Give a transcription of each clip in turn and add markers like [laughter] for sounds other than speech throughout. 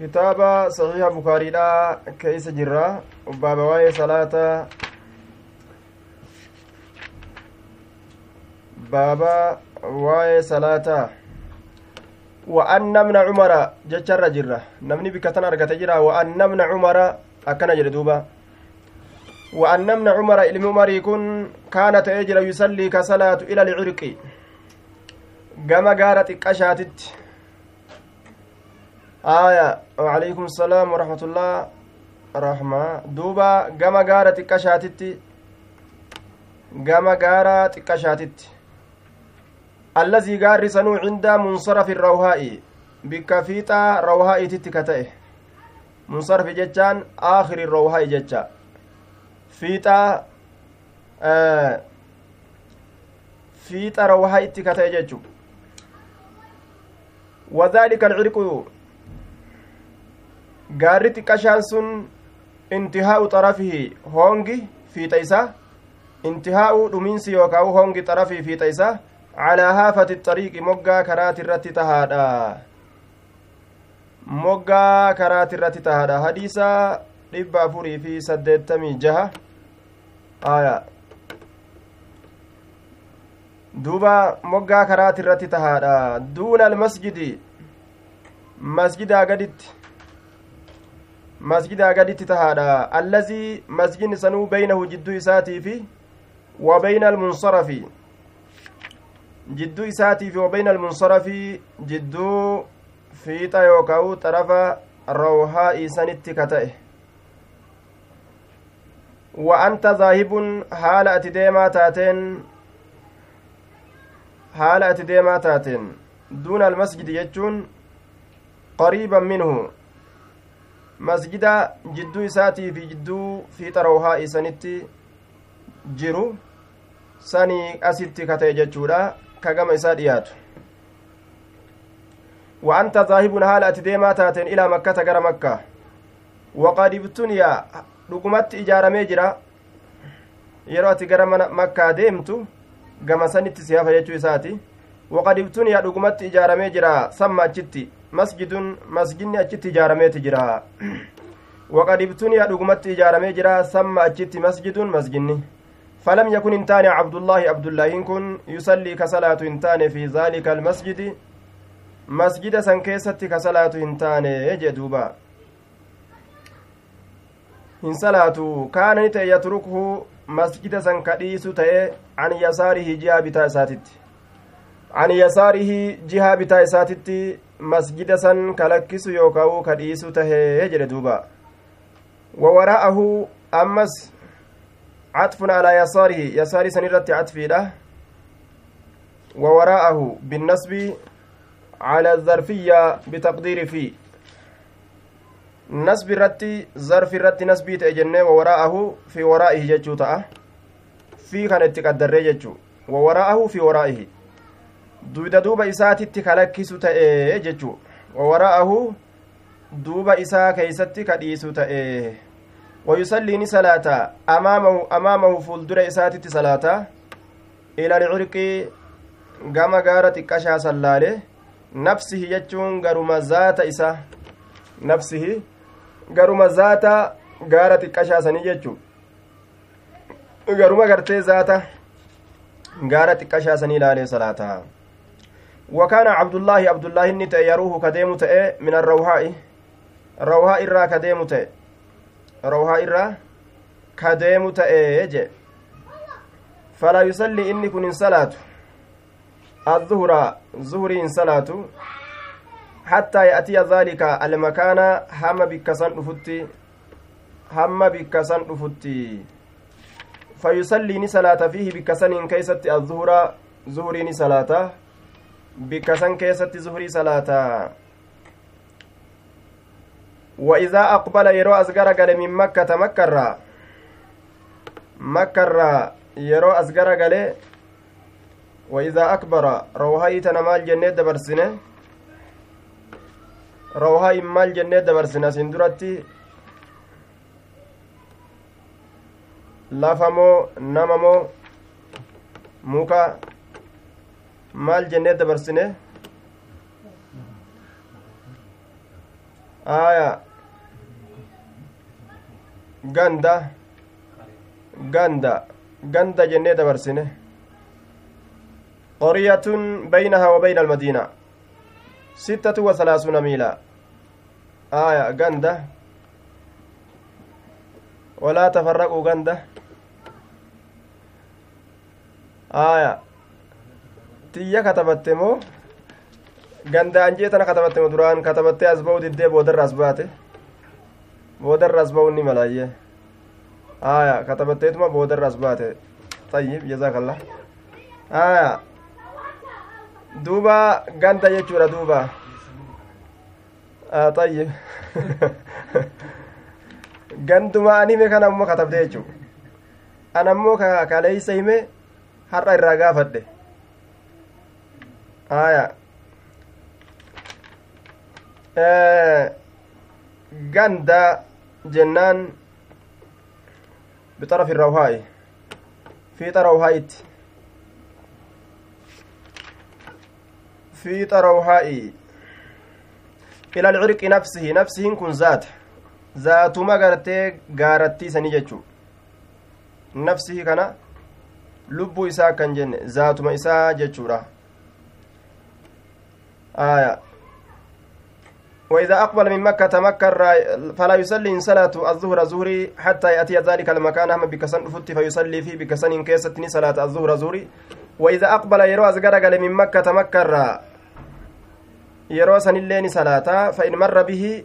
kitaaba saxiiha bukaariidha keeysa jirra baaba waa'ee salaata baaba waa'ee salaataa وأن ابن عمر جتشر جرة. نمني بكتن أرقت جرة. وأن ابن عمر أكن جردوبا وأن ابن عمر إلم عمر يكون كانت أجر يصلي كصلاة إلى العرق. قام قارت إكشاتت آية وعليكم السلام ورحمة الله. رحمة. دوبا قام قارت إكشاتت قام قارت إكشاتت الذي قال سنو عند منصرف الروهاء بك فيتا روهاء تتكتئه منصرف جتان آخر الروهاء جتا فيتا آه فيتا روهاء تكتئه جتو وذلك العرق gaarri xiqqashaan sun intihaa'u xarafihi hoongi fiixa isa intihaa'u dhumiinsi yookaan hoongi xarafii fiixa isaa الطريق مقا كرات الرت تهادا مقا كرات الرت تهادا حديثا dhibba afurii fi saddeettamii jaha aya duuba moggaa karaati irratti tahaadha duuna almasjidi masjidaa gaditti masjidaa gaditti tahaadha allazii masjidni sanuu beynahu jidduu isaatii fi wa beyna almunsarafi jidduu isaatiif wabayna almunsarafi jidduu fiixa yookaa'u xarafa rawhaa isanitti ka ta'e wa anta zaahibun haala ati deemaa taateen haala ati deemaa taateen duuna almasjidi jechuun qariiban minhu masjida jidduu isaatii fi jidduu fiixa rawhaa isanitti jiru sanii asitti ka ta'e jechuudha. Kagama isaa dhiyaatu. Wa anta zaahibun haala ati deemaa taateen ilaa makkata gara makkaa. Waqad ibtuniya dhugumatti ijaaramee jira. Yeroo ati gara mana makkaa deemtu gama sanitti si hafa jechuu isaati waqad ibtuniya dhugumatti ijaaramee jira samma achitti masjidun masjidni achitti ijaarameeti jira waqad ibtuniya dhugumatti ijaaramee jira samma achitti masjidun masjidni فلم يكن انتان عبد الله عبد الله كن يصلي كصلاة انتان في ذلك المسجد مسجد سنكيست كصلاة انتان يجدوبا إن صلاة كان يتركه مسجد سنكديس تأي عن يساره جهة بتاع ساتت عن يساره جهة بتاع ساتت مسجد سن كلكس يوكاو كديس تهي يجدوبا ووراءه أمس عطف على يساره. يسار سنرت عطفيده ووراءه بالنسب على الظرفية بتقدير في. نسب الرتي ظرف الرتي نسبي تأجنة ووراءه في ورائه جتشو تأه. في كانت تقدر جتشو. ووراءه في ورائه. Duuda duuba isaatitti kalakkisu ta'e jechuu wawara'ahu duuba isaa keeysatti kadhiisu ta'e ني صلاة أمامه أمامه فولدر إساتي صلاة إلى العرق قام قارة كشا صلاله نفسه يجون قرم ذات إسا نفسه قرم ذات قارة كشا سني يجون قرم قرتي ذات قارة كشا سني لالي صلاة وكان عبد الله عبد الله إني يروه كديم من الروحاء روحاء إرا كديم تأ rawhaa irraa ka deemu ta'ee jee falaa yusallii inni kun hin salaatu adduhura zuhurii hin salaatu hattaa ya'tiya dhaalika almakaana hamma bikkasan dhufutti hamma bikkasan dhufutti fayusallii ni salaata fiihi bikkasan keessatti zuhurii salaata. وإذا أقبل يرو أزغر قال من مكة مكة الرا يرو أزغر قال وإذا أكبر روهاي تنمال جنة دبرسنة روهاي مال جنة دبرسنة سندرتي lafamoo namamoo muka? Maal jennee dabarsine aya ganda ganda ganda jennee dabarsine qoryatun baynahaa wa bayna almadiina sittatu wa salaasuuna miila aya ganda walaa tafarraquu ganda aya tiyya katabatte moo gandaan jee tana katabatte moo duraan katabattee as ba'uu diddee boodarra as baate boodarra as ba'uu ni malaayyee aya katabatteetuma boodarra as baate tayyib jazaakallah aya duuba ganda jechuudha duuba tayyib ganduma an hime kana ammoo katabde jechuu an ammoo kaleeysa hime har'a irraa gaafadhe aya ganda jennaan بطرف الروهاء في روهايت في روهاء إلى العرق نفسه نفسه كن ذات ذاتuma gartee gaarattii sanii jechuu nafsihi kana lubbuu isaa kan jenne zaatuma isaa jechuudha aya وإذا أقبل من مكة مكة فلا يصلي صلاة الظهر زهري حتى يأتي ذلك المكان هم بكسن فت فيصلي فيه بكسن كيستني صلاة الظهر زهري وإذا أقبل يروى أزقر من مكة مكة يروى سن اللين صلاة فإن مر به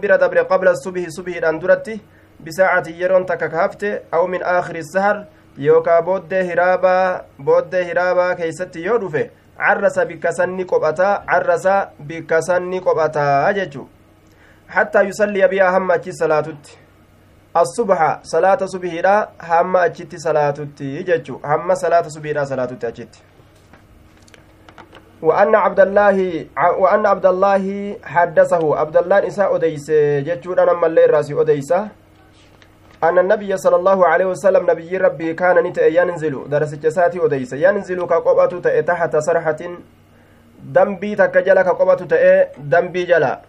bira dabre qabla subihi subihiidhaan duratti bisaacati yeroon takka kaafte aw min aakhiri sahar yookaa booddee hiraabaa booddee hiraabaa keeysatti yoo dhufe carrasa bikka sanni qophataa carrasa bikka sanni qophataa jechu hattaa yusalliya bihaa hamma achi salaatutti asubha salaata subihiidha hamma achitti salaatutti jechu hamma salaata subihiidha salaatutti achitti وأن عبد الله وأن عبد الله حدثه عبد الله إساء أديس جتشون أنا ملي راسي أديسة أن النبي صلى الله عليه وسلم نبي ربي كان نت ينزل درس جساتي أديس ينزل كقبة تحت سرحة دنبي تكجل كقبة تأ دنبي جلا.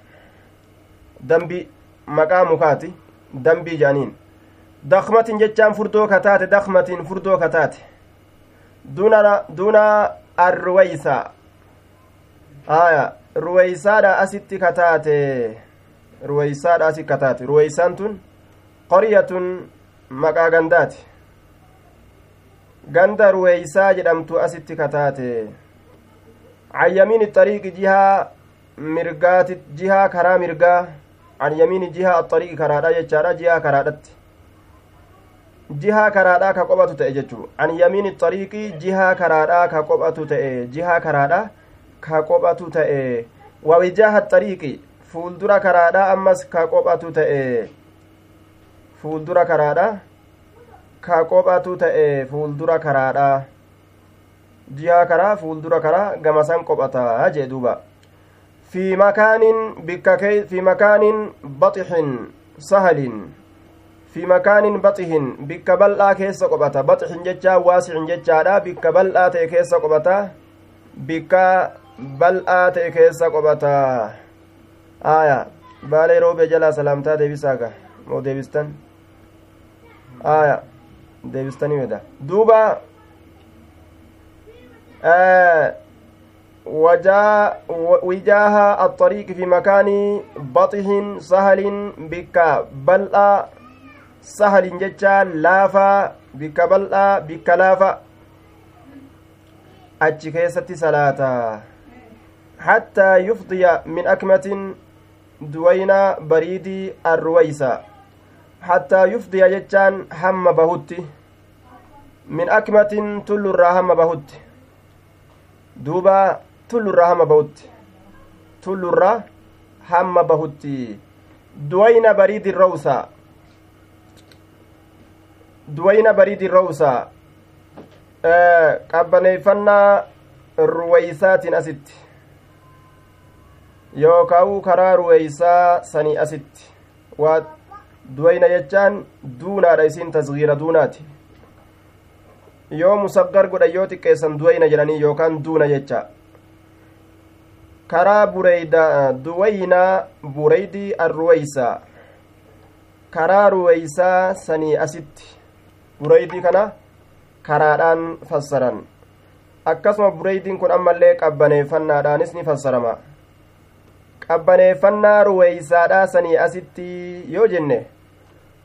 دنبي مقام كاتي دنبي جانين. دخمة جتشان فردو كتات دخمة فردو كتات دون دون الرويسة. aya ruweysaadha asitti kataate ruweysaadha asit kataate ruweysaan tun qoryatun maqaa gandaati ganda ruweysaa jedhamtu asitti kataate an yamiini xariiqi jihaa mirgaati jihaa karaa mirgaa an yamiini jihaa axariiqi karaadha jechaadha jihaa karaadhatti jihaa karaadhaa ka qophatu ta'e jechuu an yamiini xariiqi jihaa karaadhaa ka qophatu ta'e jihaa karaadha ka qophatu ta'e wawijaaha xariiqi fuuldura karaadha ammas ka qophatu ta'e fuuldura karaadha ka qophatu ta'e fuuldura karaadha jihaa karaa fuuldura karaa gamasan qophataa jee duuba fi makaanin baxixin sahalin fi makaanin baxihin bikka bal'aa keessa qophata baxixin jechaa waasicin jechaadha bikka bal'aa ta'e keessa qophata bikka bal'aa ta'e keessa qophataa aya baalee roobee jalaa salaamtaa deebisaaga moo deebistan aya deebistanii weda duuba wijaaha الطريق في مكان بطح سهل بك بلأ. سهل جتا لافا بك بلأ بك لافا. achi keessatti salaataa حتى يفضي من أكمة دوينا بريدي الرويسة. يفضي جتان هم بهوتي. من أكمة تل الراهم بهوتي. دوبا تل الراهم بهوتي. تل الرا هم بهوتي. دوينا بريد الروسة دوينا بريد الروسة qabbaneeffannaa ruweeysaatiin asitti yookaa'u karaa ruweeysaa sanii asitti waa duweyna jechaan duunaadha isiin tasgiira duunaati yoo musaggar godhan yoo xiqqeessan duweyna jedhanii yookaan duuna jecha karaa bureyda duwaynaa bureydii arruweysaa karaa ruweysaa sanii asitti bureydii kana karaadhaan fassaran akkasuma bureydiin kun ammallee qabbaneeffannaadhaanis ni fassarama qabbaneeffannaa ruweysaadhaa sanii asitti yoo jenne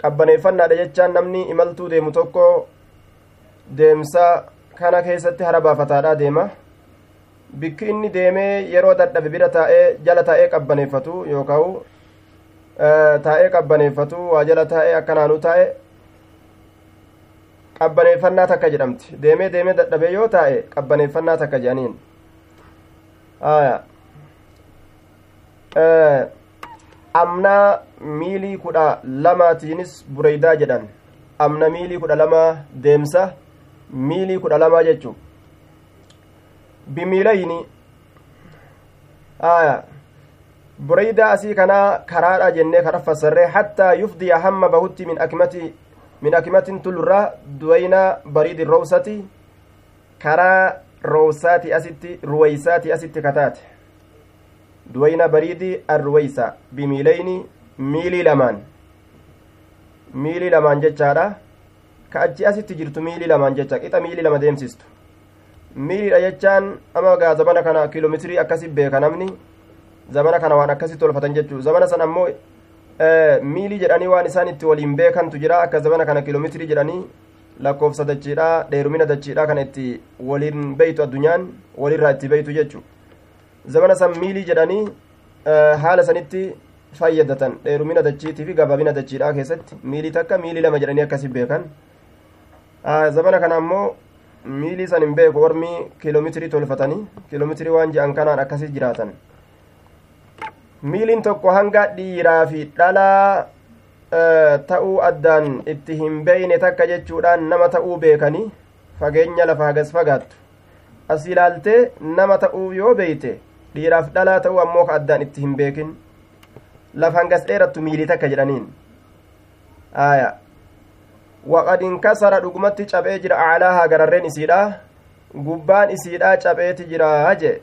qabbaneeffannaadha jechaan namni imaltuu deemu tokko deemsa kana keessatti hara baafataadha deema. Bikki inni deemee yeroo dadhabe bira taa'ee jala taa'ee qabbaneeffatu yookaan taa'ee qabbaneeffatu waa jala taa'ee akkanaanuu taa'e qabbaneeffannaa takka jedhamti. Deemee deemee dadhabee yoo taa'e qabbaneeffannaa takka jedhaniin amnaa miilii kudha lamaatiinis bureydaa jedhan amna miilii kudha lama deemsa miilii kudha lamaa jechuun bimiilayni aya bureydaa asii kanaa karaadha jennee kara fassarree hattaa yufdiya hamma bahutti min akimati min akimatin tulurraa duwaynaa bariidi rowsati karaa rowsaati asitti ruweysaati asitti kataate duwayna bariidi arruweysa bimiilayni miilii lamaan. Miilii lamaan jechaadha. Ka achi asitti jirtu miilii lamaan jecha qixa miilii lama deemsistu. Miiliidha jechaan ama gaa zabana kana kiiloomeetirii akkasi beeka namni. Zabana kana waan akkasi tolfatan jechuu. Zabana san ammoo miilii jedhanii waan isaan itti waliin beekantu jira akka zabana kana kiiloomeetirii jedhanii lakkoofsa dachiidha dheerumina dachiidha kana itti waliin beeytu addunyaan walirraa itti beeytu jechuu san miilii jedhanii haala sanitti fayyadatan dheerumina dachiitii fi gabaabina dachiidhaa keessatti miilii takka miilii lama jedhanii akkasi beekan zabana kana ammoo miilii san hin beeku ormii kiiloomeetirii tolfatanii kiiloomeetirii waan je'an kanaan akkasi jiraatan miiliin tokko hanga dhiiraa fi dhalaa ta'uu addaan itti hin beeyne takka jechuudhaan nama ta'uu beekanii fageenya lafa hagas fagaattu as ilaaltee nama ta'uu yoo beeyte dhiiraaf dhalaa ta'uu ammoo ka addaan itti hin beekin lafa hangas dheerattu miilii takka jedhaniin aya waqad inkasara dhugumatti cabee jira aclaahaa gararreen isiidha gubbaan isiidha cabeeti jira jee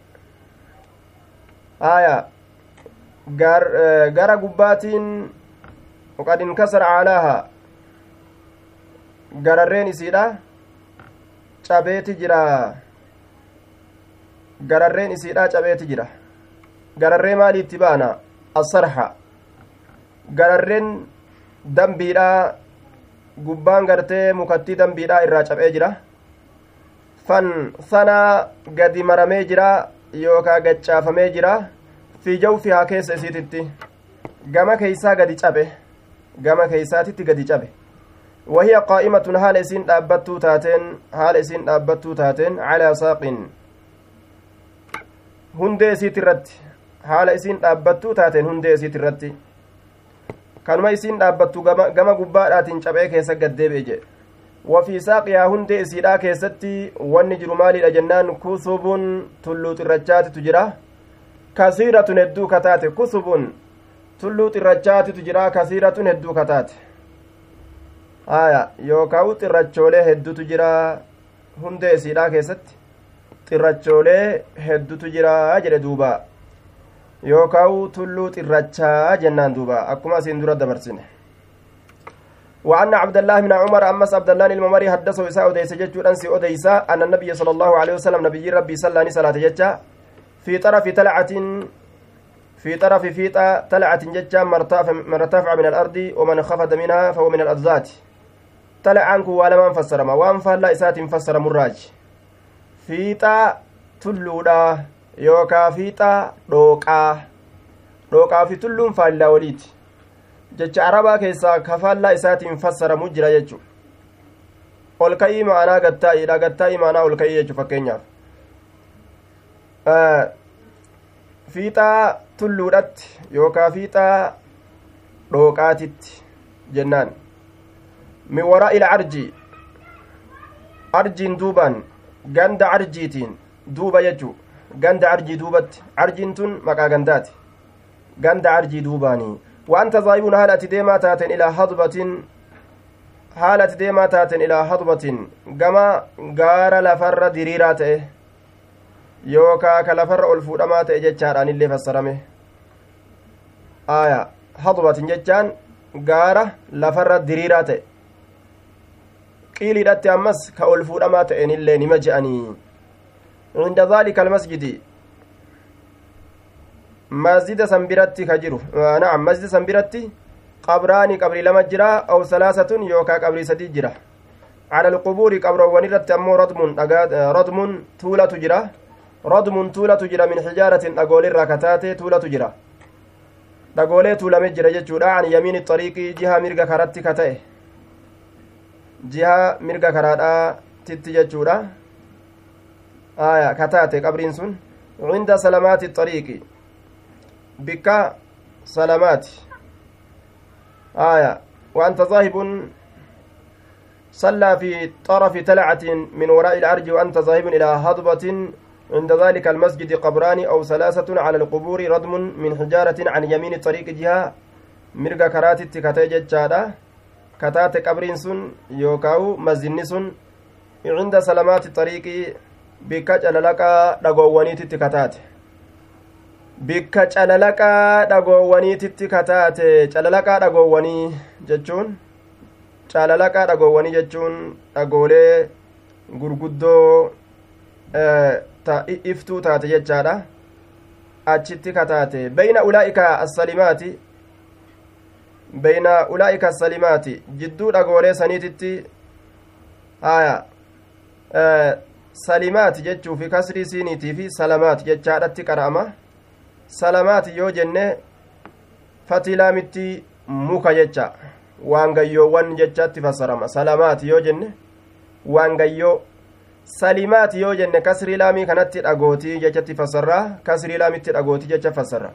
aya gara gubbaatiin waqad inkasara aclaahaa gararreen isiidha cabeeti jira gararreen isiidha cabeeti jira gararree maaliitti baana asarxa gararreen dambiidha gubbaan gartee mukattii dambiidha irraa cabee jira fan sanaa gadi maramee jira yookaa gaccaafamee jira fi jawfihaa keessa isiititti gama keeysaa gadi cabe gama keeysaatitti gadi cabe وهي قائمة حال إسين dhaabattuu taateen haala isiin dhaabbattuu taateen calaa saaqin hundee isiit irratti haala isiin dhaabbattuu taateen hundee isiit irratti kanuma isiin dhaabbattu gama gubbaadhaatiin caphee keessa gaddeebi'e jedhe wafii saaqiyaa hundee isiidhaa keessatti wanni jiru maaliidha jennaan? Kusubun tulluu xirrachaatitu jira. Kasiiratun hedduu kataate. Kusubun tulluu xirrachaatitu jira kasiiratun hedduu kataate. Haya yookaan xirrachoolee hedduutu jira hundee isiidhaa keessatti xirrachoolee hedduutu jira jedhe duuba. Yookaan tulluu xirrachaa jennaan duuba. Akkuma asiin dura dabarsine. وأن عبد الله بن عمر أمس عبد الله الممري حدثه إساء أديس جتشو أنسي أديسا أن النبي صلى الله عليه وسلم نبي ربي صلى الله عليه وسلم في طرف تلعة في طرف في تلعة جتشا مرتفع من الأرض ومن خفض منها فهو من الأرضات تلعان كو ولا من فسر ما وان فلا إسات فسر مراج fiixaa tulluudha yookaa fiixaa dhooqaa. Dhooqaa fi tulluun faallaa waliiti jecha arabaa keessaa kafaallaa isaatiin fassaramu jira jechu ol ka'ii ma'anaa gattaa'iidha gattaa'ii ma'anaa ol ka'ii jechu fakkeenyaaf. Fiixaa tulluudhatti yookaa fiixaa dhooqaatitti jennaan. Min waraa ila arjii arjiin duubaan ganda arjiitiin duuba jechu ganda arjii duubatti. Arjiin tun maqaa gandaati. Ganda arjii duubaanii wanta zaayibun haala ati deemaa taaten ilaa hadbatin haala ati deemaa taaten ilaa hadbatin gama gaara lafarra diriiraa ta'e yookaa ka lafarra ol fuudhamaa ta'e jechaadhaan illee fassarame. Aya hadbatin jechaan gaara lafarra diriiraa ta'e qiiliidhatti ammas ka ol fuudhamaa ta'een illee nima je'anii cinda daalika almasjidi masjida san biratti ka jiru naam masjida san biratti qabraani qabrii lama jira aw salaasatun yookaa qabrii sadii jira cala alqubuuri qabroowwan irratti ammoo rodmun rodmun tuulatu jira rodmun tuulatu jira min hijaaratin dhagoolirraa kataate tuulatu jira dhagoolee tuulame jira jechuudha an yamiini xariiqii jiha mirga karatti ka ta'e jiha mirga karaadhaa titti jechuudha. Aya kataate qabriin sun cinda salamaati xariiqi bikka salamaati. Aya waanta zaahibun صلى في طرف تلعة من وراء الأرج وأنت ذاهب إلى هضبة عند ذلك المسجد قبران أو ثلاثة على القبور ردم من حجارة عن يمين الطريق جهة مرقى كرات كتاي جتشادا kataate qabriin sun yookaawu mazinni sun cinda salamaati xariiqii bikka calalaqaa dhagoowwaniititti kataate. Bikka calalaqaa dhagoowwaniititti kataate. Calalaqaa dhagoowwanii jechuun calalaqaa dhagoowwanii jechuun dhagoolee gurguddoo eh, ta iftuu taate jechaadha. Achitti kataate. Beyna ulaa'ikaa assalimaati. Beyna ulaa'ika assalimaati jidduu dhagoolee saniititti haya salimaati jechuufi kasrii siiniitii fi salamaati jechaadhatti qara'ama salamaati yoo jenne fatilaamitti muka jecha waangayyoowwan jechatti fassarama salamaati yoo jenne waangayyoo salimaati yoo jenne kasrii laamii kanatti dhagootii jechatti fassarraa kasrii laamitti dhagootii jecha fassarra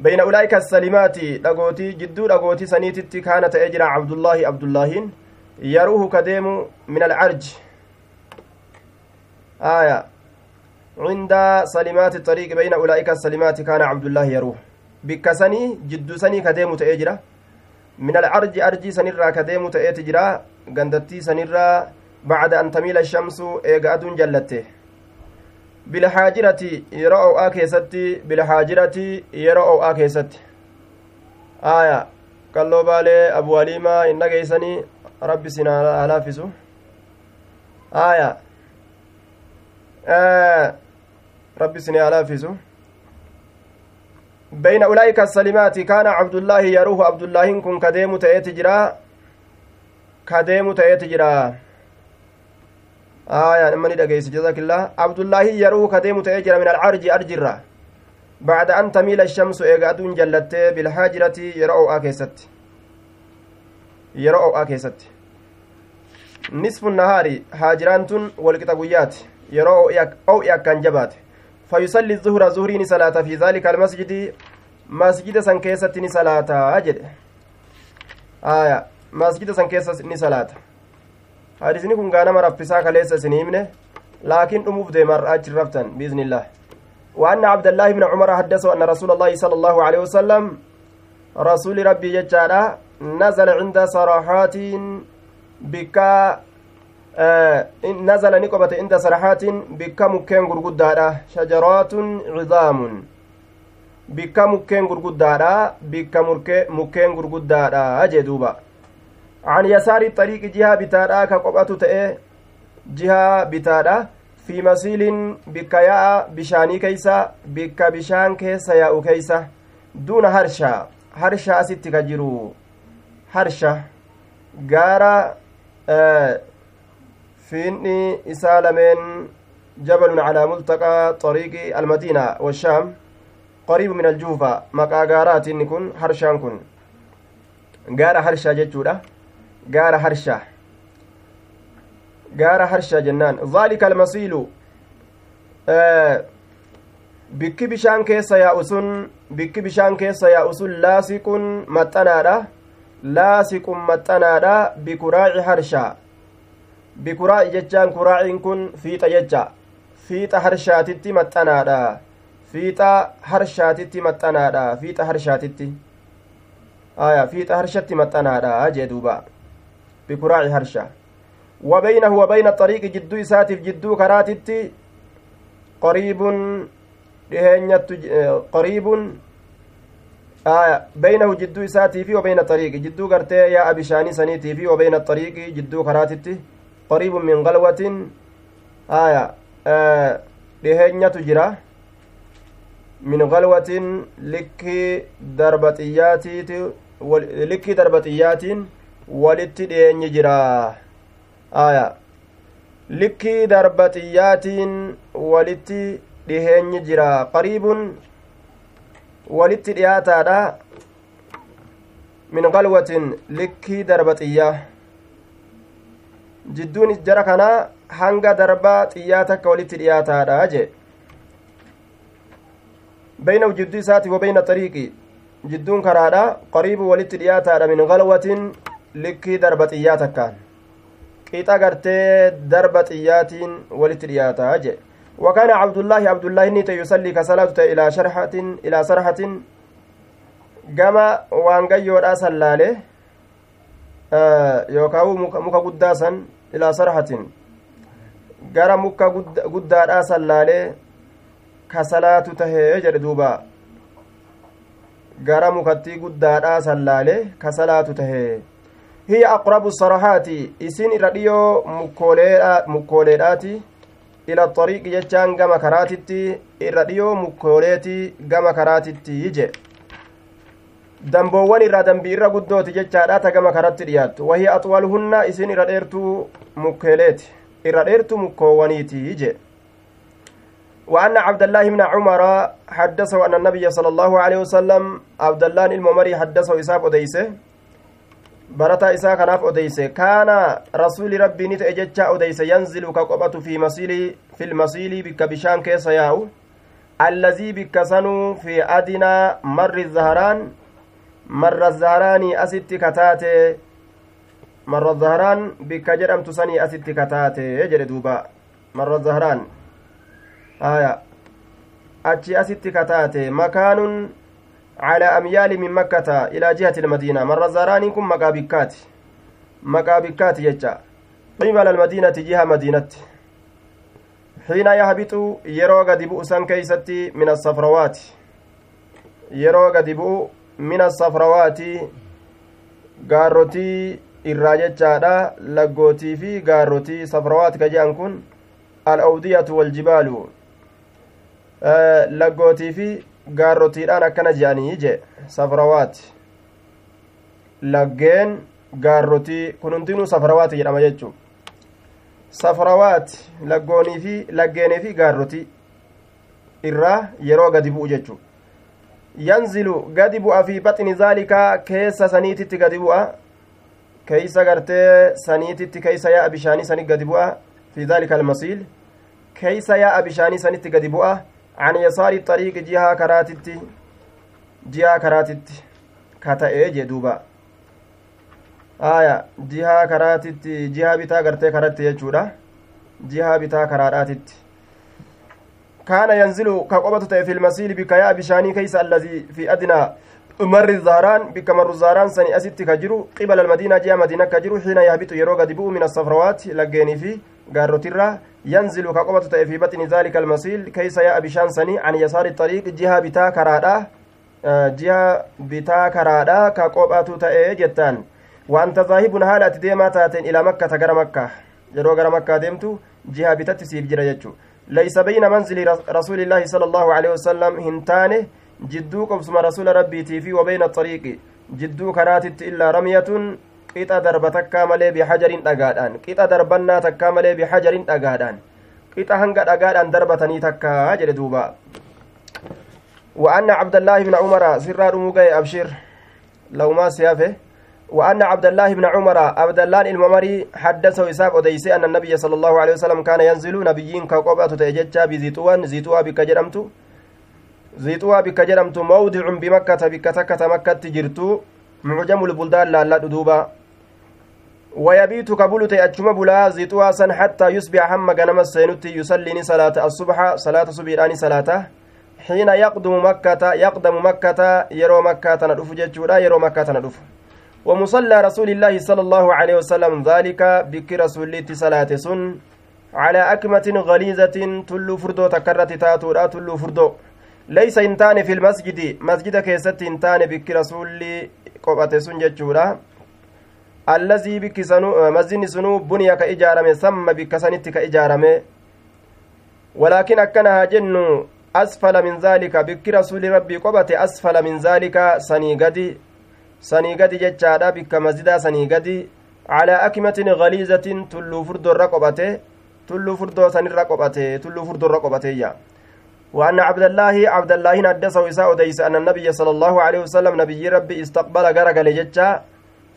بين أولئك السلمات dhagootii jidduu dhagootii saniititti kaana ta'ee jira cabdullaahi abdullaahiin yaruuhu kadeemu min alcarj آية. عند سلمات الطريق بين أولئك السلمات كان عبد الله يروح بكسني جد سني كديم تأجرة من العرج أرجي سنرا كديم تأجرة قندتي سنرا بعد أن تميل الشمس إيقاد جلته بالحاجرة يرأوا آكيستي بالحاجرة يرأوا آكيستي آية قالوا بالي أبو وليما إن جيسني ربي سنا ألافسه آية آه ربي سني ألافسه بين أولئك السلمات كان عبد الله يروه عبد الله كن كديم تأتي جرا كديم تأتي جرا آية نمني دقيس جزاك الله. عبد الله يروه كديم تأتي جرا من العرج أرجرا بعد أن تميل الشمس إيقادون جلت بالحاجرة يرأوا آكيست. يرأوا آكيست. نصف النهار هاجرانتون والكتابيات yeroo o'e akkaan jabaate fayusalli zuhura zuhrii ni salaata fi daalika almasjidi masjida san keessatti ni salaataa jedhe aya masjida san keessa ni salaata hadisni kun gaanama raffisaa kaleessa isin himne laakiin dhumuuf deemarra achi raftan biizni illah وأن عبد الله بن عمر حدثه أن رسول الله صلى الله عليه وسلم رسول ربي ججالا نزل عند صراحات بكا nazala ni qobate inda sarahaatin bikka mukkeen gurguddaadha shajaraatun cidaamun bikka mukkeen gurguddaadha bikka mukkeen gurguddaadha yasaari xariiqi jihaa bitaadha ka qophatu ta'e jihaa bitaadha fi masiilin bikka yaa'a bishaanii keeysa bikka bishaan keessa yaa'u keeysa duuna harshaa harsha asitti ka jiru harsha gaara fiinni isaa lameen jabalun calaa multaqaa xariiqi almadiina washaam qariibu min aljuufa maqaa gaaraati inni kun harshaan kun gaara harshaa gaara harshaa jennaan dhaalika almasiilu bikki bishaan keessa yaa'u sun bikki bishaan keessa yaa'u sun laasiqun maxxanaadha laasiqun maxxanaadha bikuraaci harshaa bikuraa'i jechaan kuraa'iin kun fiixa jecha fiixa harshaatitti maxxanaadha fiixa harshaatitti maxxanaadha fiixa harshaatitti aya fiixa harshatti maxxanaadha jee duuba bikuraa'i harsha وبينه وبين الطريق جدو إساتف جدو كراتتي qariibun dhiheenyattu qariibun بينه جدو إساتي في وبين الطريق. جدو قرتي يا أبي شاني سنيتي وبين الطريق جدو كراتتي قريب من غلوة آية dhiheenyatu jira min galwatin likkii darbaxiyyaatiiti likkii darbaxiyyaatiin walitti dhiheenyi jira aya likkii darbaxiyyaatiin walitti dhiheenyi jira qariibun walitti dhiyaataadha min galwatin likkii darbaxiyyaa jidduun jara kanaa hanga darbaa xiyyaa takka walitti dhiyaataadha jee بينه جدو ساتي وبين الطريق جدون كرادا قريب ولت دياتا من غلوة لكي دربة إياتا كان قيطا قرتي دربة إياتين ولت دياتا أجي وكان عبد الله عبد الله نيت يصلي كصلاة إلى شرحة إلى waan gayyoodha sallaale yookaan muka guddaa san ilaa sarhatin gara muka guddaadha sallaalee ka salaatu tahee jedhe duuba gara mukattii guddaadhaa sallaale ka salaatu tahee mukkooleedhaati ila xariiqi jechaan gama karaatitti irra dhiyoo mukkooleeti gama karaatitti je damboowwan irraa dambii irra guddooti jechaadha ta gama karatti dhiyaattu wahiya axwaluhunna isin irra dheertuu mukkeeleeti irra dheertuu mukkoowwaniiti je وأن عبد الله بن عمر حدثه أن النبي صلى الله عليه وسلم عبد الله الممري حدثه إساف أديسه برتا إساء كناف أديسه كان رسول ربي نتأ جتشا أديسه ينزل كقبة في مسيل في المسيل بك بشان كيس ياو الذي بك سنو في أدنى مر الزهران مر الزهران أست كتاتي مر الزهران بك جرم تسني أست كتاتي يجري دوبا مر الزهران aya achi asitti kataate makaanun makkata ilaa jihati ilmadiina marra zaaraaniin kun maqaa bikkaati maqaa bikkaati jecha qibala almadiinati jiha madiinatti xiina yahbixu yeroo gadi bu'u san keeysatti min asafrawaati yeroo gadi bu'u min asafrawaati gaarrotii irraa jechaadha laggootii fi gaarrotii safrawaati ka je'an kun al awdiyatu waljibaalu gaarrotiidhaan akkana je'anii je safrawaati laggeen gaarrotii kun hundinuu safrawaati jedhama jechuu safrawaati laggoonii fi laggeenii fi gaarrotii irraa yeroo gadi bu'u jechuu yanzilu gadi bu'a fi baxini zaalikaa keessa saniititti gadi bu'a keeysa gartee saniititti keeysa yaa'a bishaanii sanit gadi bu'a fi zaalika almasiil keeysa yaa'a bishaanii sanitti gadi bu'a عن يسار الطريق جهة كراتت جهة كراتت bitaa gartee karatti jechuudha jihaa bitaa karaadhaatitti kaana yanzilu ka qobatu ta'e fi lmasiili bika yaa bishaanii keeysa allazii fi adnaa marri zaaraan bikka marru zaaraan sani asitti ka jiru qibala almadiinaa jiha madiina ka jiru xiina yahbitu yeroo gadi bu'u min asafrawaati laggeenii fi gaarrotirraa ينزل كقبة في بطن ذلك المسيل كيس يا بشان سني عن يسار الطريق جهة بتا كرادا جهة بتا كرادا كقبة تأي جتان وأنت ذاهب هالة ديما تاتين إلى مكة غير مكة yeroo gara makkaa deemtu jihaa bitatti siif jira jechu laysa bayna manzili rasuuli illaahi sala allahu alehi wasalam hin taane jidduu qobsuma rasuula rabbiitii fi wabayna axariiqi jidduu karaatitti illaa ramyatun qixa darba takkaa malee bihajarin dhagaadhaan qixa darbannaa takkaa malee bihajarin dhagaadhaan qixa hanga dhagaadhaan darbatanii takkaa jedhe duuba. وأن عبد الله بن عمر سر رموغي أبشر لو ما سيافه وأن عبد الله بن عمر عبد الله الممري حدثه إساق وديسي أن النبي صلى الله عليه وسلم كان ينزل نبيين كقبة تأججا بزيتوان زيتوا بك جرمت زيتوا بك جرمت موضع بمكة بك تكة مكة جرتو معجم البلدان لا دوبا ويبيت كبلت أجم بلا زيتوا سن حتى يصبح هم غنم السينوتي يصلي صلاة الصبح صلاة صبيراني صلاته حين يقدم مكة يقدم مكة يرو مكة ندف جتشورا يرو مكة ندف ومصلى رسول الله صلى الله عليه وسلم ذلك بك رسول صلاة سن. على أكمة غليظة تلو فردو تكرت تاتورا تلو فردو. ليس انتان في المسجد مسجد كيست انتان بك رسول قبط سنججورا الذي بك سنو مسجد سنو بني كإجارة سم بك سنت كإجارة ولكن أكنها جن أسفل من ذلك بك رسول ربي قبط أسفل من ذلك سني قدي سني قدي ججارا بك مسجد سني قدي على أكمة غليظة تلو فردو رقبته tulluu furdoo sanirra qophate tulluu furdoorra qophateeyya. وأن عبد الله عبد الله حدثه إساء أديس أن النبي صلى الله عليه وسلم نبي ربي استقبل غرق لجتشا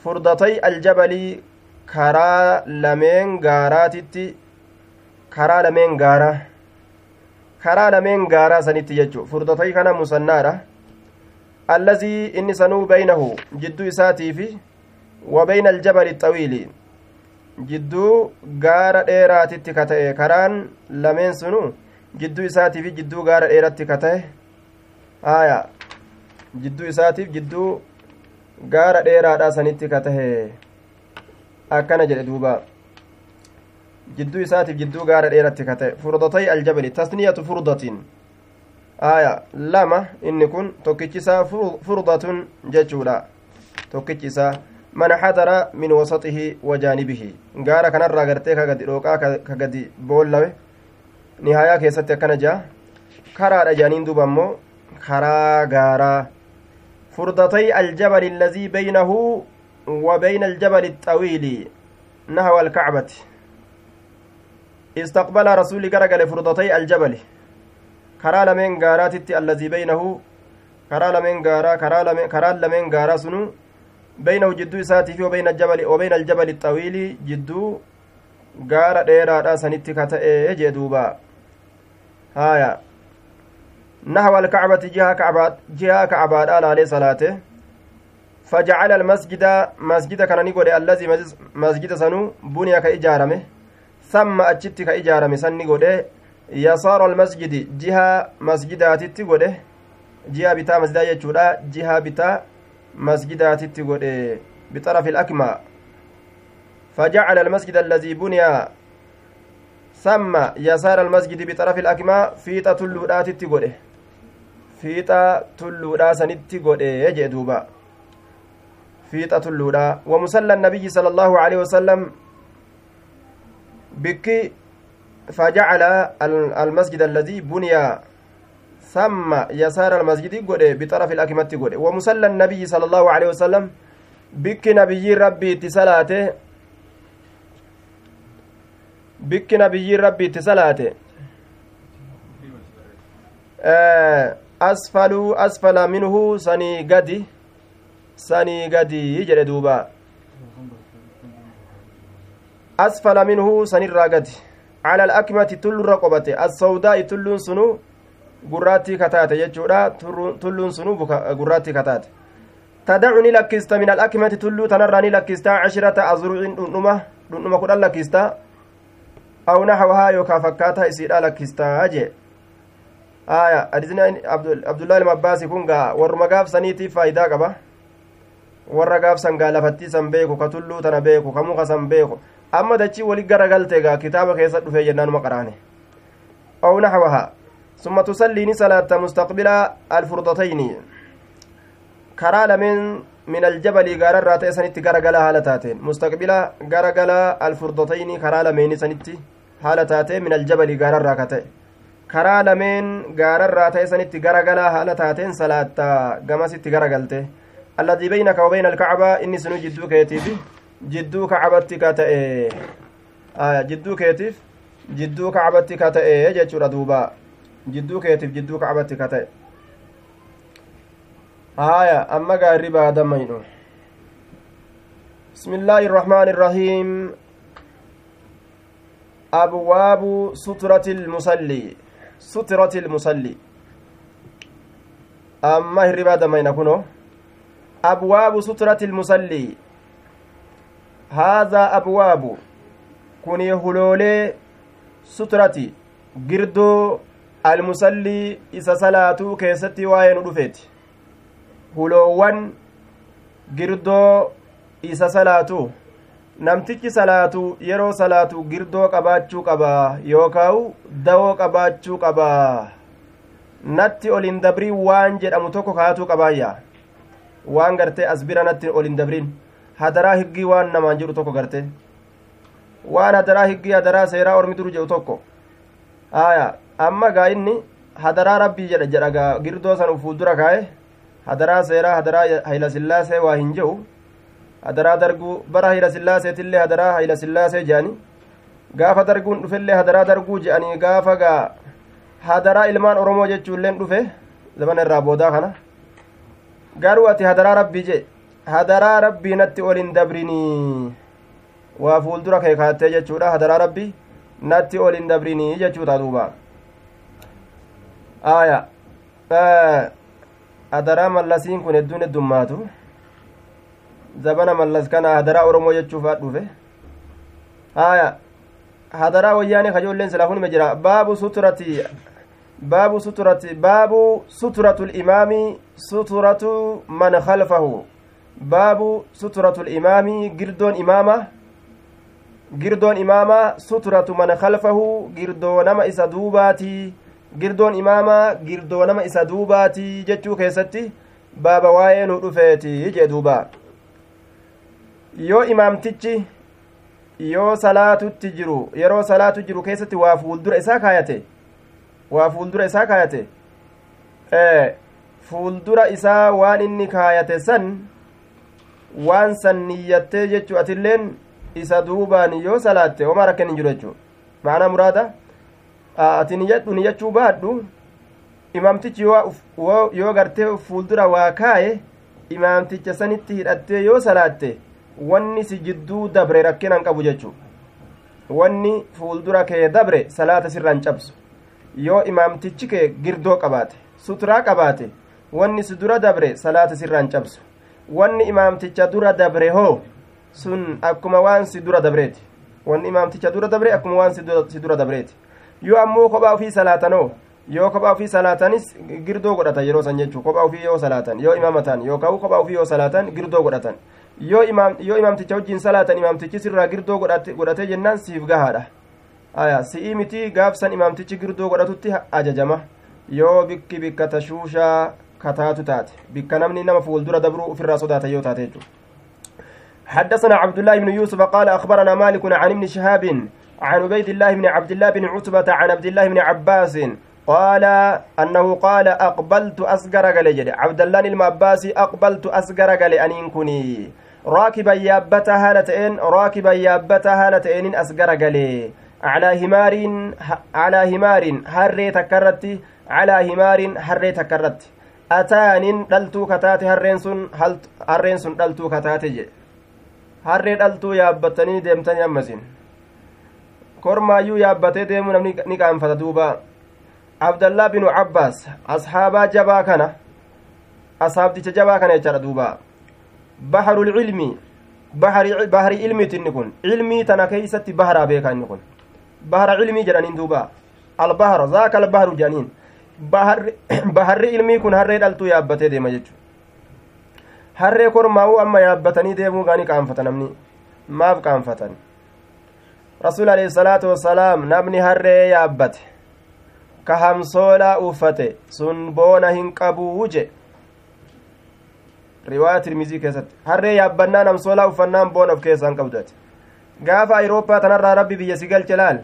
فردتي الجبل كرا لمن غاراتتي كرا لمن غارا كرا لمن غارا سنتي يجو فردتي كان مسنارة. الذي إني سنو بينه. جد إساتي في وبين الجبل الطويل. dheeraatitti ka ta'e karaan lameen sunu jidduu isaatiif jidduu gaara dheeratti ka ta'e haya jidduu isaatiif jidduu gaara dheeraadha sanitti ka tahe akkana jedhe duuba jidduu isaatiif jidduu gaara dheeratti ka ta'e furdatay aljabali tasniyatu furdatin haya lama inni kun tokkichisaa furdatun jechuudha tokkichi isaa man xadara min wasaxihi wa jaanibihi gaara kanarraa gartee ka gadi dhooqaa ka gadi boollawe nihayaa keessatti akkana jea karaadha jaaniin duuba ammoo karaa gaaraa furdatay aljabali allazii baynahu wa bayna aljabali نحو الكعبة استقبل رسول غرغل فردتي الجبل كرا لمن غارات الذي بينه كرا لمن غارا كرا لمن غارا سنو بينه جدو إساتي في وبين الجبل وبين الجبل الطويل جدو gaara dheeraadha sanitti ka ta'e jee duuba haya nahwa alkacbati jihaa kacbaadha laalee salaate فجعل المسجد مسجد كان نيغود الذي مسجد سنو بني كإجارمه ثم أجت كإجارمه سن نيغود يسار المسجد جهة مسجدات تيغود جهة بتا مسجد يجودا جهة بتا مسجداتي godhe بطرف الأكمى فجعل المسجد الذي بني ثم يسار المسجد بطرف الأكمى تلوداتي godhe fiixa tulluudha sanitti godhe jee duuba fiixa tulluudha ومصلى النبي صلى الله عليه وسلم بك فجعل المسجد الذي بني ثم يسار المسجد قد بطرف الأكمة قد ومصلى النبي صلى الله عليه وسلم بك نبي ربي تسلاته بك نبي ربي تسلاته أسفل أسفل منه سني قدي سني قدي يجري دوبا أسفل منه سني الراقدي على الأكمة تل رقبته السوداء تل سنو gurraattii kataate jechuudha tulluun sunuu gurraattii kataate tadacu ni lakkista min alakmati tulluu tanarraa ni lakkistaa cashirata azrucin dhundhuma dhundhuma aw naxwahaa yookaa fakkaataa isiidha lakkistaa jee aya hadisni abdullaahi ilma kun gaa warruma gaafsaniitiif faayidaa qaba warra gaafsan gaa lafattii san beeku ka tulluu tana beeku ka muka san beeku amma dachii wali gara galte gaa kitaaba keessa dhufee jennaanuma qaraane aw naxwahaa ثم تصلي صلاة مستقبل الفرضتين كرا لمن من الجبل غار راتي سنتي غرغلا حالتاتين مستقبل غرغلا الفرضتين كرا لمن سنتي حالتاتين من الجبل غار راكته كرا لمن غار راتي سنتي غرغلا حالتاتين صلاة غمسيتي غرغلته الذي بينك وبين الكعبة إني سنو جدو كيتيف جدو كعبتك تأي آه جدو كيتيف جدو كعبتك تأي جتشورا دوبا jidduu keetiif jidduu kacbatti ka ta'e haya amma gaarri baadamaynu بسم الله الرحمن أبواب سترة المصلي. سترة المصلي. أما الربادة ما ينكونه أبواب سترة المصلي. هذا أبواب. كوني هلولي سترتي. girdoo almusallii isa salaatuu keessatti waa'ee nu dhufeeti huloowwan girdoo isa salaatu namtichi salaatu yeroo salaatu girdoo qabaachuu qaba yookaawu dawoo qabaachuu qaba natti olin dabrii waan jedhamu tokko kaatuu qabaayya waan gartee as bira natti olin dabriin hadaraa higgii waan namaan jedhu tokko garte waan hadaraa higgii hadaraa seeraa ormi duru jedhu tokko aya amma gaa inni hadaraa rabbii jedha jedha gaa girdoo san fuuldura kaa'e hadaraa seeraa hadaraa hayla sillaasee waa hin jehu hadaraa darguu bara hayla sillaaseetillee hadaraa hayla sillaasee jedhani gaafa darguun dhufellee hadaraa darguu jedhanii gaafa gaa hadaraa ilmaan oromoo jechuulleen dhufe zamana irraa boodaa kana garuu ati hadaraa rabbii jee hadaraa rabbii natti ol hin dabrinii waa fuuldura kee kaattee jechuudha hadaraa rabbii natti ol hin dabrinii jechuudha duuba aya hadaraa mallasiin kun hedduun heddummaatu zabana mallas kana hadaraa oromoo jechuufaa dhufe aya hadaraa wayyaanii kajoolleen silaa hunime jira baabu suturati baabu suturati baabu suturatu limaami suturatu man khalfahu baabu suturatu limaami girdoon imaama girdoon imaama suturatu man khalfahu girdoo nama isa duubaati girdoon imaama girdoo nama isa duubaati jechuu keessatti baaba waa'ee nu dhufeeti jee duuba yoo imaamtichi yoo salaatutti jiru yeroo salaatu jiru keessatti waa fuuldura isaa kaayate waa fuuldura isaa kaayate fuuldura isaa waan inni kaayate san waan san niyyattee jechuu atilleen isa duubaan yoo salaatte homaa rakkan hin jiru jechuu maanaa muraada ati niyyadhu niyyachuu baadhu imaamtichi yoo gartee fuuldura waa kaaye imaamticha sanitti hidhattee yoo salaatte wanni si jidduu dabre rakkinan qabu jechuu wanni fuuldura kee dabre salaata sirraan cabsu. Yoo imaamtichi kee girdoo qabaate suturaa qabaate wanni si dura dabre salaata sirraan cabsu. Wanni imaamticha dura dabre hoo sun akkuma waan si dura dabreeti. Wanni imaamticha dura dabre akkuma waan si dura dabreeti. Yoo ammoo kophaa ofii salaatanoo yoo kophaa ofii salaatanis girdoo godhatan yeroo san jechuu kophaa ofii yoo salaatan yoo imaamatan yookaan kophaa ofii yoo salaatan girdoo godhatan yoo imaamticha wajjiin salaatan imaamtichi sirraa girdoo godhatee jennaan siif gahaadha aya si'ii miti gaafsan imaamtichi girdoo godhatutti ajajama yoo bikki bikka tashuushaa kataatu taate bikka namni nama fuuldura dabruu ofirraa sodaata yoo taate حدثنا عبد الله بن يوسف قال أخبرنا مالك عن ابن شهاب عن عبيد الله بن عبد الله بن عتبة عن عبد الله بن عباس قال أنه قال أقبلت أسقر قال عبد الله المعباسي أقبلت أسقر قال أن كني راكبا يابتا هالتين راكبا يابتا هالتين أسقر قال على همار على همار هري تكرت على همار هري تكرت أتان دلتو كتاتي هرين سن هرين سن دلتو كتاتي harree dhaltuu yaabbatanii deemtanii ammasin kormaayyuu yaabbatee deemuu namni ni qaanfata duuba abdallaa binu cabbaas ashaabaa jabaa kana ashaabticha jabaa kana jechaadha duuba baharul ilmi. Bahari ilmiiti inni kun. Ilmii tana keeysatti baharaa beeka inni kun. Bahara ilmii jedhaniin duuba. Albahara zaaka albaharu jedhaniin [clears throat] baharri ilmii kun harree dhaltuu yaabbatee deema jechu harree kormaa'uu amma yaabbatanii deemuu gaanii qaanfata namni. Maaf qaanfatan? Rasuul alayhi salaatu wassalaam namni harree yaabbate. Ka hamsoolaa uffate. Sun boona hin qabuu je riwaaya tirmizii keessatti. Harree yaabbannaan hamsoolaa uffannaan boona of keessaan qabdate gaafa ayirooppaa tanarraa rabbi biyya si galche laal?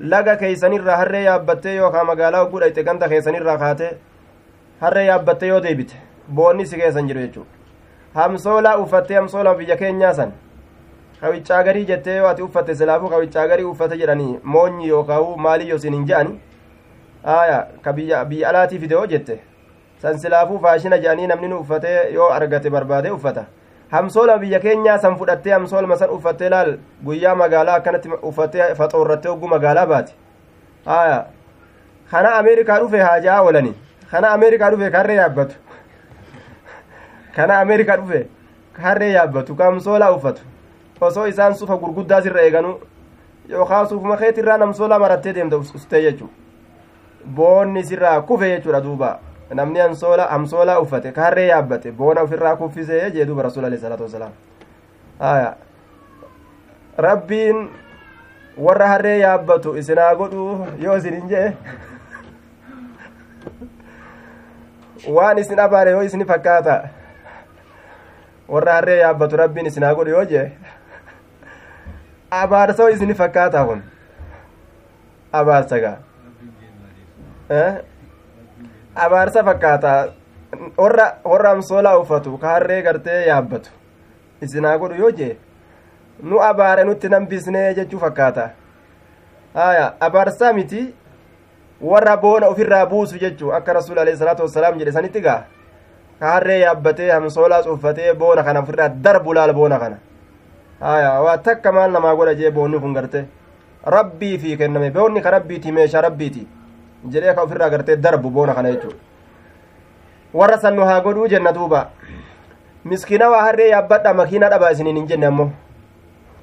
Laga keeysanirraa harree yaabbattee yookaan magaalaa ogguu dhayxe ganda keessanirraa kaate harree yaabbattee yoo deebite boonni si keessan jiru jechuudha. Hamsoolaa uffattee hamsoolaa biyya keenyaa san? Kawiccaa garii jettee yoo ati uffatte silaafuu kawiccaa garii uffate jedhanii moonyi yookaan maalii yoo siin hin je'ani? Aya ka biyya alaatii fide yoo jette san silaafuu faashina jedhanii namni nu uffatee yoo argate barbaade uffata hamsoola biyya keenyaa san fudhattee hamsoolma san uffattee laal guyyaa magaalaa akkanatti uffattee faxoorrattee hogguu magaalaa baate aya kana ameerikaa dhufe haajaa oolani kana ameerikaa dhufe karree yaabbatu kana ameerikaa dhufe harree yaabbatu ka hamsoolaa uffatu osoo isaan sufa gurguddaa sirra eeganu yookaan sufuma keetirraa namsoolaa marattee deemta ustee jechuu boonni sirraa kufe jechuudha duuba namni hamsoolaa hamsoolaa uffate ka harree yaabbate boona ofirraa kuffisee jee duuba rasuul alayhi salaatu wasalaam aya rabbiin warra harree yaabbatu isinaa godhu yoo isin hin jee waan isin abaare yoo isini fakkaata warra harree yaabbatu rabbiin isinaa godhu yoo jee abaarsoo isini fakkaata kun abaarsa gaa abaarsa fakkaata. Warra warra amsoolaa uffatu ka harree gartee yaabbatu. Isinaa godhu yoo jee? Nu abaare nutti nambisnee jechuu fakkaata. Haya abaarsaa miti warra boona ofirraa buusu jechuu akka rasuul alehi salaatu wassalaam jedhe sanitti gaa. Ka harree yaabbatee hamsoolaas uffatee boona kana ofirraa darbu laal boona kana. Haya waa takka maal namaa godha jee boonni kun garte? Rabbii fi kenname boonni ka rabbiiti meeshaa rabbiiti jedhee ka ofirraa gartee darbu boona kana jechuu warra san nu haa godhuu jenna duuba miskiina waa harree yaabbadha makiina dhaba isiniin hin jenne ammoo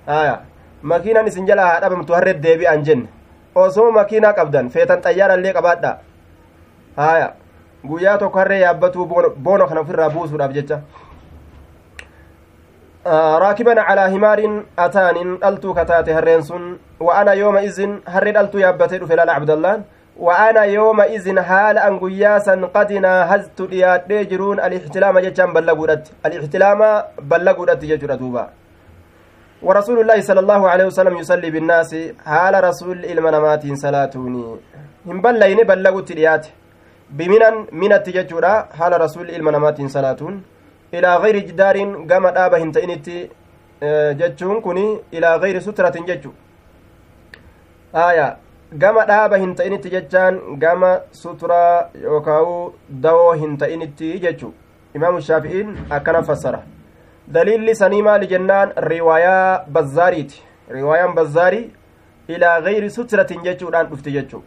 haya makiinan isin jalaa haa dhabamtu harree deebi'an jenne osoo makiinaa qabdan feetan xayyaarallee qabaadha haya guyyaa tokko harree yaabbatuu boona kana ofirraa buusuudhaaf jecha raakiban calaa himaarin ataanin dhaltuu kataate harreen sun wa ana yooma izin harree dhaltuu yaabbatee dhufe laala abdallaan وأنا يومئذ حال أن قياسا قد ناهزت ديادي جرون الاحتلام جتان بلغودت. الاحتلام بلغودت ججر دوبا. ورسول الله صلى الله عليه وسلم يصلي بالناس. حال رسول المنامات صلاتوني. هم بلين بلغت ديات بمنن من التججرا حال رسول المنامات صلاتون. إلى غير جدار قام دابا هنتئنتي جتشون كوني إلى غير سترة جتشو. آية. Gama dhaaba hin ta'initti jechaan gama suturaa yookaa'u dawoo hin ta'initti jechu imaamu shaafi'iin akkana fassara daliilli sanii maali jennaan riwaayaa bazzaariiti riwaayaan bazzaarii ilaa gayri sutratin jechuudhaan dhufti jechu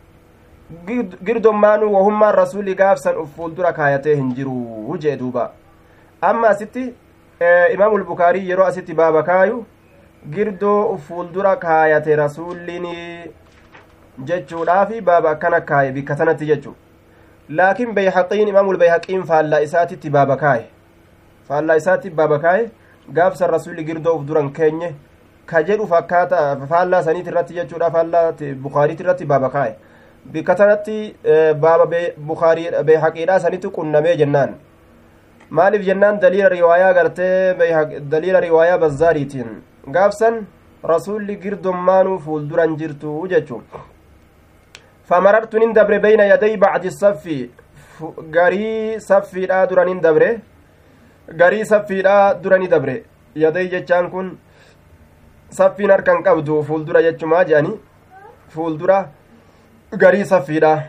girdommaanuu wahummaan rasuuli gaafsan uf fuuldura kaayatee hin jiru jee duuba amma asitti imaamul bukaarii yeroo asitti baaba kaayu girdoo uf fuuldura kaayate rasuulliin jechuudhaafi baaba akkana kaaye bikka sanatti jechu. Laakiin bayhaqiin imaamul bayhaqiin faallaa isaatitti baaba kaaye. Faallaa isaatti baaba kaaye gaafsan rasuulli girdoo uf duran keenye ka jedhu fakkaata faallaa saniit irratti jechuudha faallaa bukaariit irratti baaba kaaye. Bikka sanatti baaba bukaarii bayhaqiidhaa sanitti qunnamee jennaan. Maaliif jennaan? Daliila riwaayaa gartee daliila riwaayaa bazzaariitiin. Gaafsan rasuulli girdommaanuu fuulduran jirtu jechuun فمررت نندبر بين يدي بعد الصف. غري صفي دا درا نندبر غري صفي دا درا ندبر يدي جچان كن صفي نركن قبدو فولدرا جچما جاني. فولدرا غري صفي دا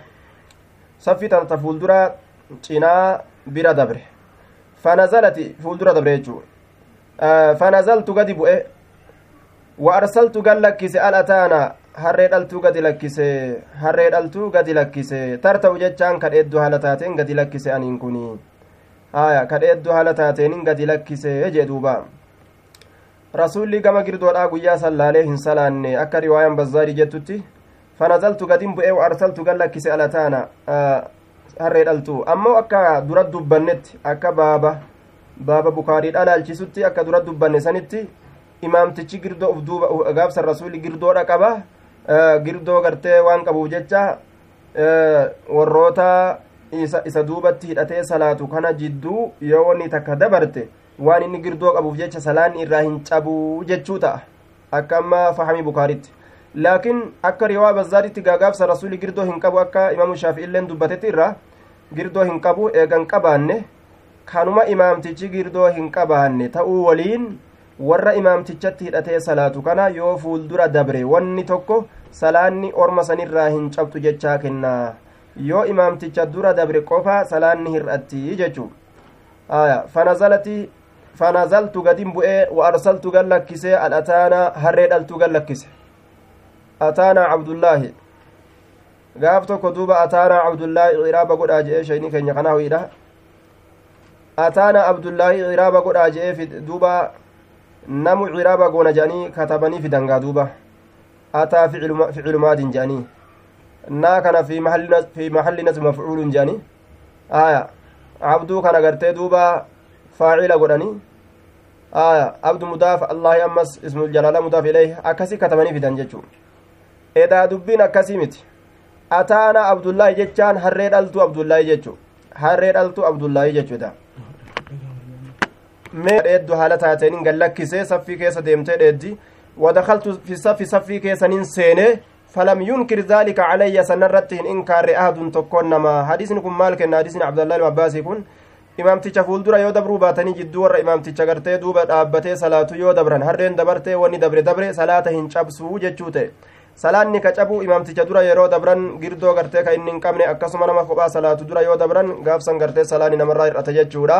صفي تنت فولدرا cinaa bira dabre fanazalati fuuldura dabre jechuu fanazaltu gadi bu'e wa arsaltu gan lakkise al ataana harree dhaltuu gadi lakkise harree dhaltuu gadi lakkise. Tarta'u jechaan kadheeddu haala taateen gadi lakkise aniin kun haya kadheeddu haala taateenin gadi lakkise jee duuba. Rasulli gama girdoodhaa guyyaa sallaalee hin salaanne. Akka riwaayaan bazzaarii jettutti fanazaltu gadin bu'ee arsaltu gan lakkise alataana harree dhaltuu. Ammoo akka dura dubbannetti akka baaba baaba bukaariidha laalchisutti akka dura dubbanne sanitti imaamtichi girdoo uf duuba gaafsan rasuulli girdoodha qaba girdoo gartee waan qabuuf jecha warroota isa duubatti hidhatee salaatu kana jidduu yoo wanni takka dabarte waan inni girdoo qabuuf jecha salaanni irraa hin cabuu jechuu ta'a. Akka amma fahamii bukaaritti. Laakiin akka riwaa bazzaaritti gaagaafsa rasuuli girdoo hin qabu akka imaamu shaafi'illeen dubbatetti irra girdoo hin qabu eegan qabaanne kanuma imaamtichi girdoo hin qabaanne ta'uu waliin warra imaamtichatti hidhatee salaatu kana yoo fuuldura dabre wanni tokko salaanni orma sanirraa hin cabtu jechaa kenna yoo imaamticha dura dabre qofa salaanni hir'atti jechuu fanazalati fanazaltu gadin bu'ee wa arsaltu gan lakkisee al ataana harree dhaltuu gan lakkise ataanaa cabdullaahi gaaf tokko duuba ataanaa cabdullaahi ciraaba godhaa je'ee shayni keenya kanaa hoyidha ataanaa abdullaahi ciraaba godhaa je'ee duuba namu ciraaba goona je'anii katabanii fidangaa duuba ataa ficilumaadin je'anii naa kana fi mahalli nasbi mafcuulun je'anii aya abduu kana gartee duuba faacila godhanii aya abdu mudaaf allahi ammas ismul jalaala mudaaf ilayhi akkasii katabanii fidan jechuu edaa dubbiin akkasii miti ataana abdullaahi jechaan harree dhaltu abdullaahi jechu harree dhaltu abdullaahi jechuudha mee dheeddu haala taateen gallakkisee saffii keessa deemtee dheeddi ودخلت في الصف صفي كيسنين سينه فلم ينكر ذلك علي سنرت إن إنكار أحد تكون نما حديث كن مالك حديث عبد الله العباسي كن imaamticha fuuldura yoo dabruu baatanii jidduu warra imaamticha gartee duuba dhaabbatee salaatu yoo dabran harreen dabartee wanni dabre dabre salaata hin cabsuu jechuu ta'e salaanni ka cabuu imaamticha dura yeroo dabran girdoo gartee ka inni hin qabne akkasuma nama kophaa salaatu dura yoo dabran gaafsan gartee salaani namarraa hir'ata jechuudha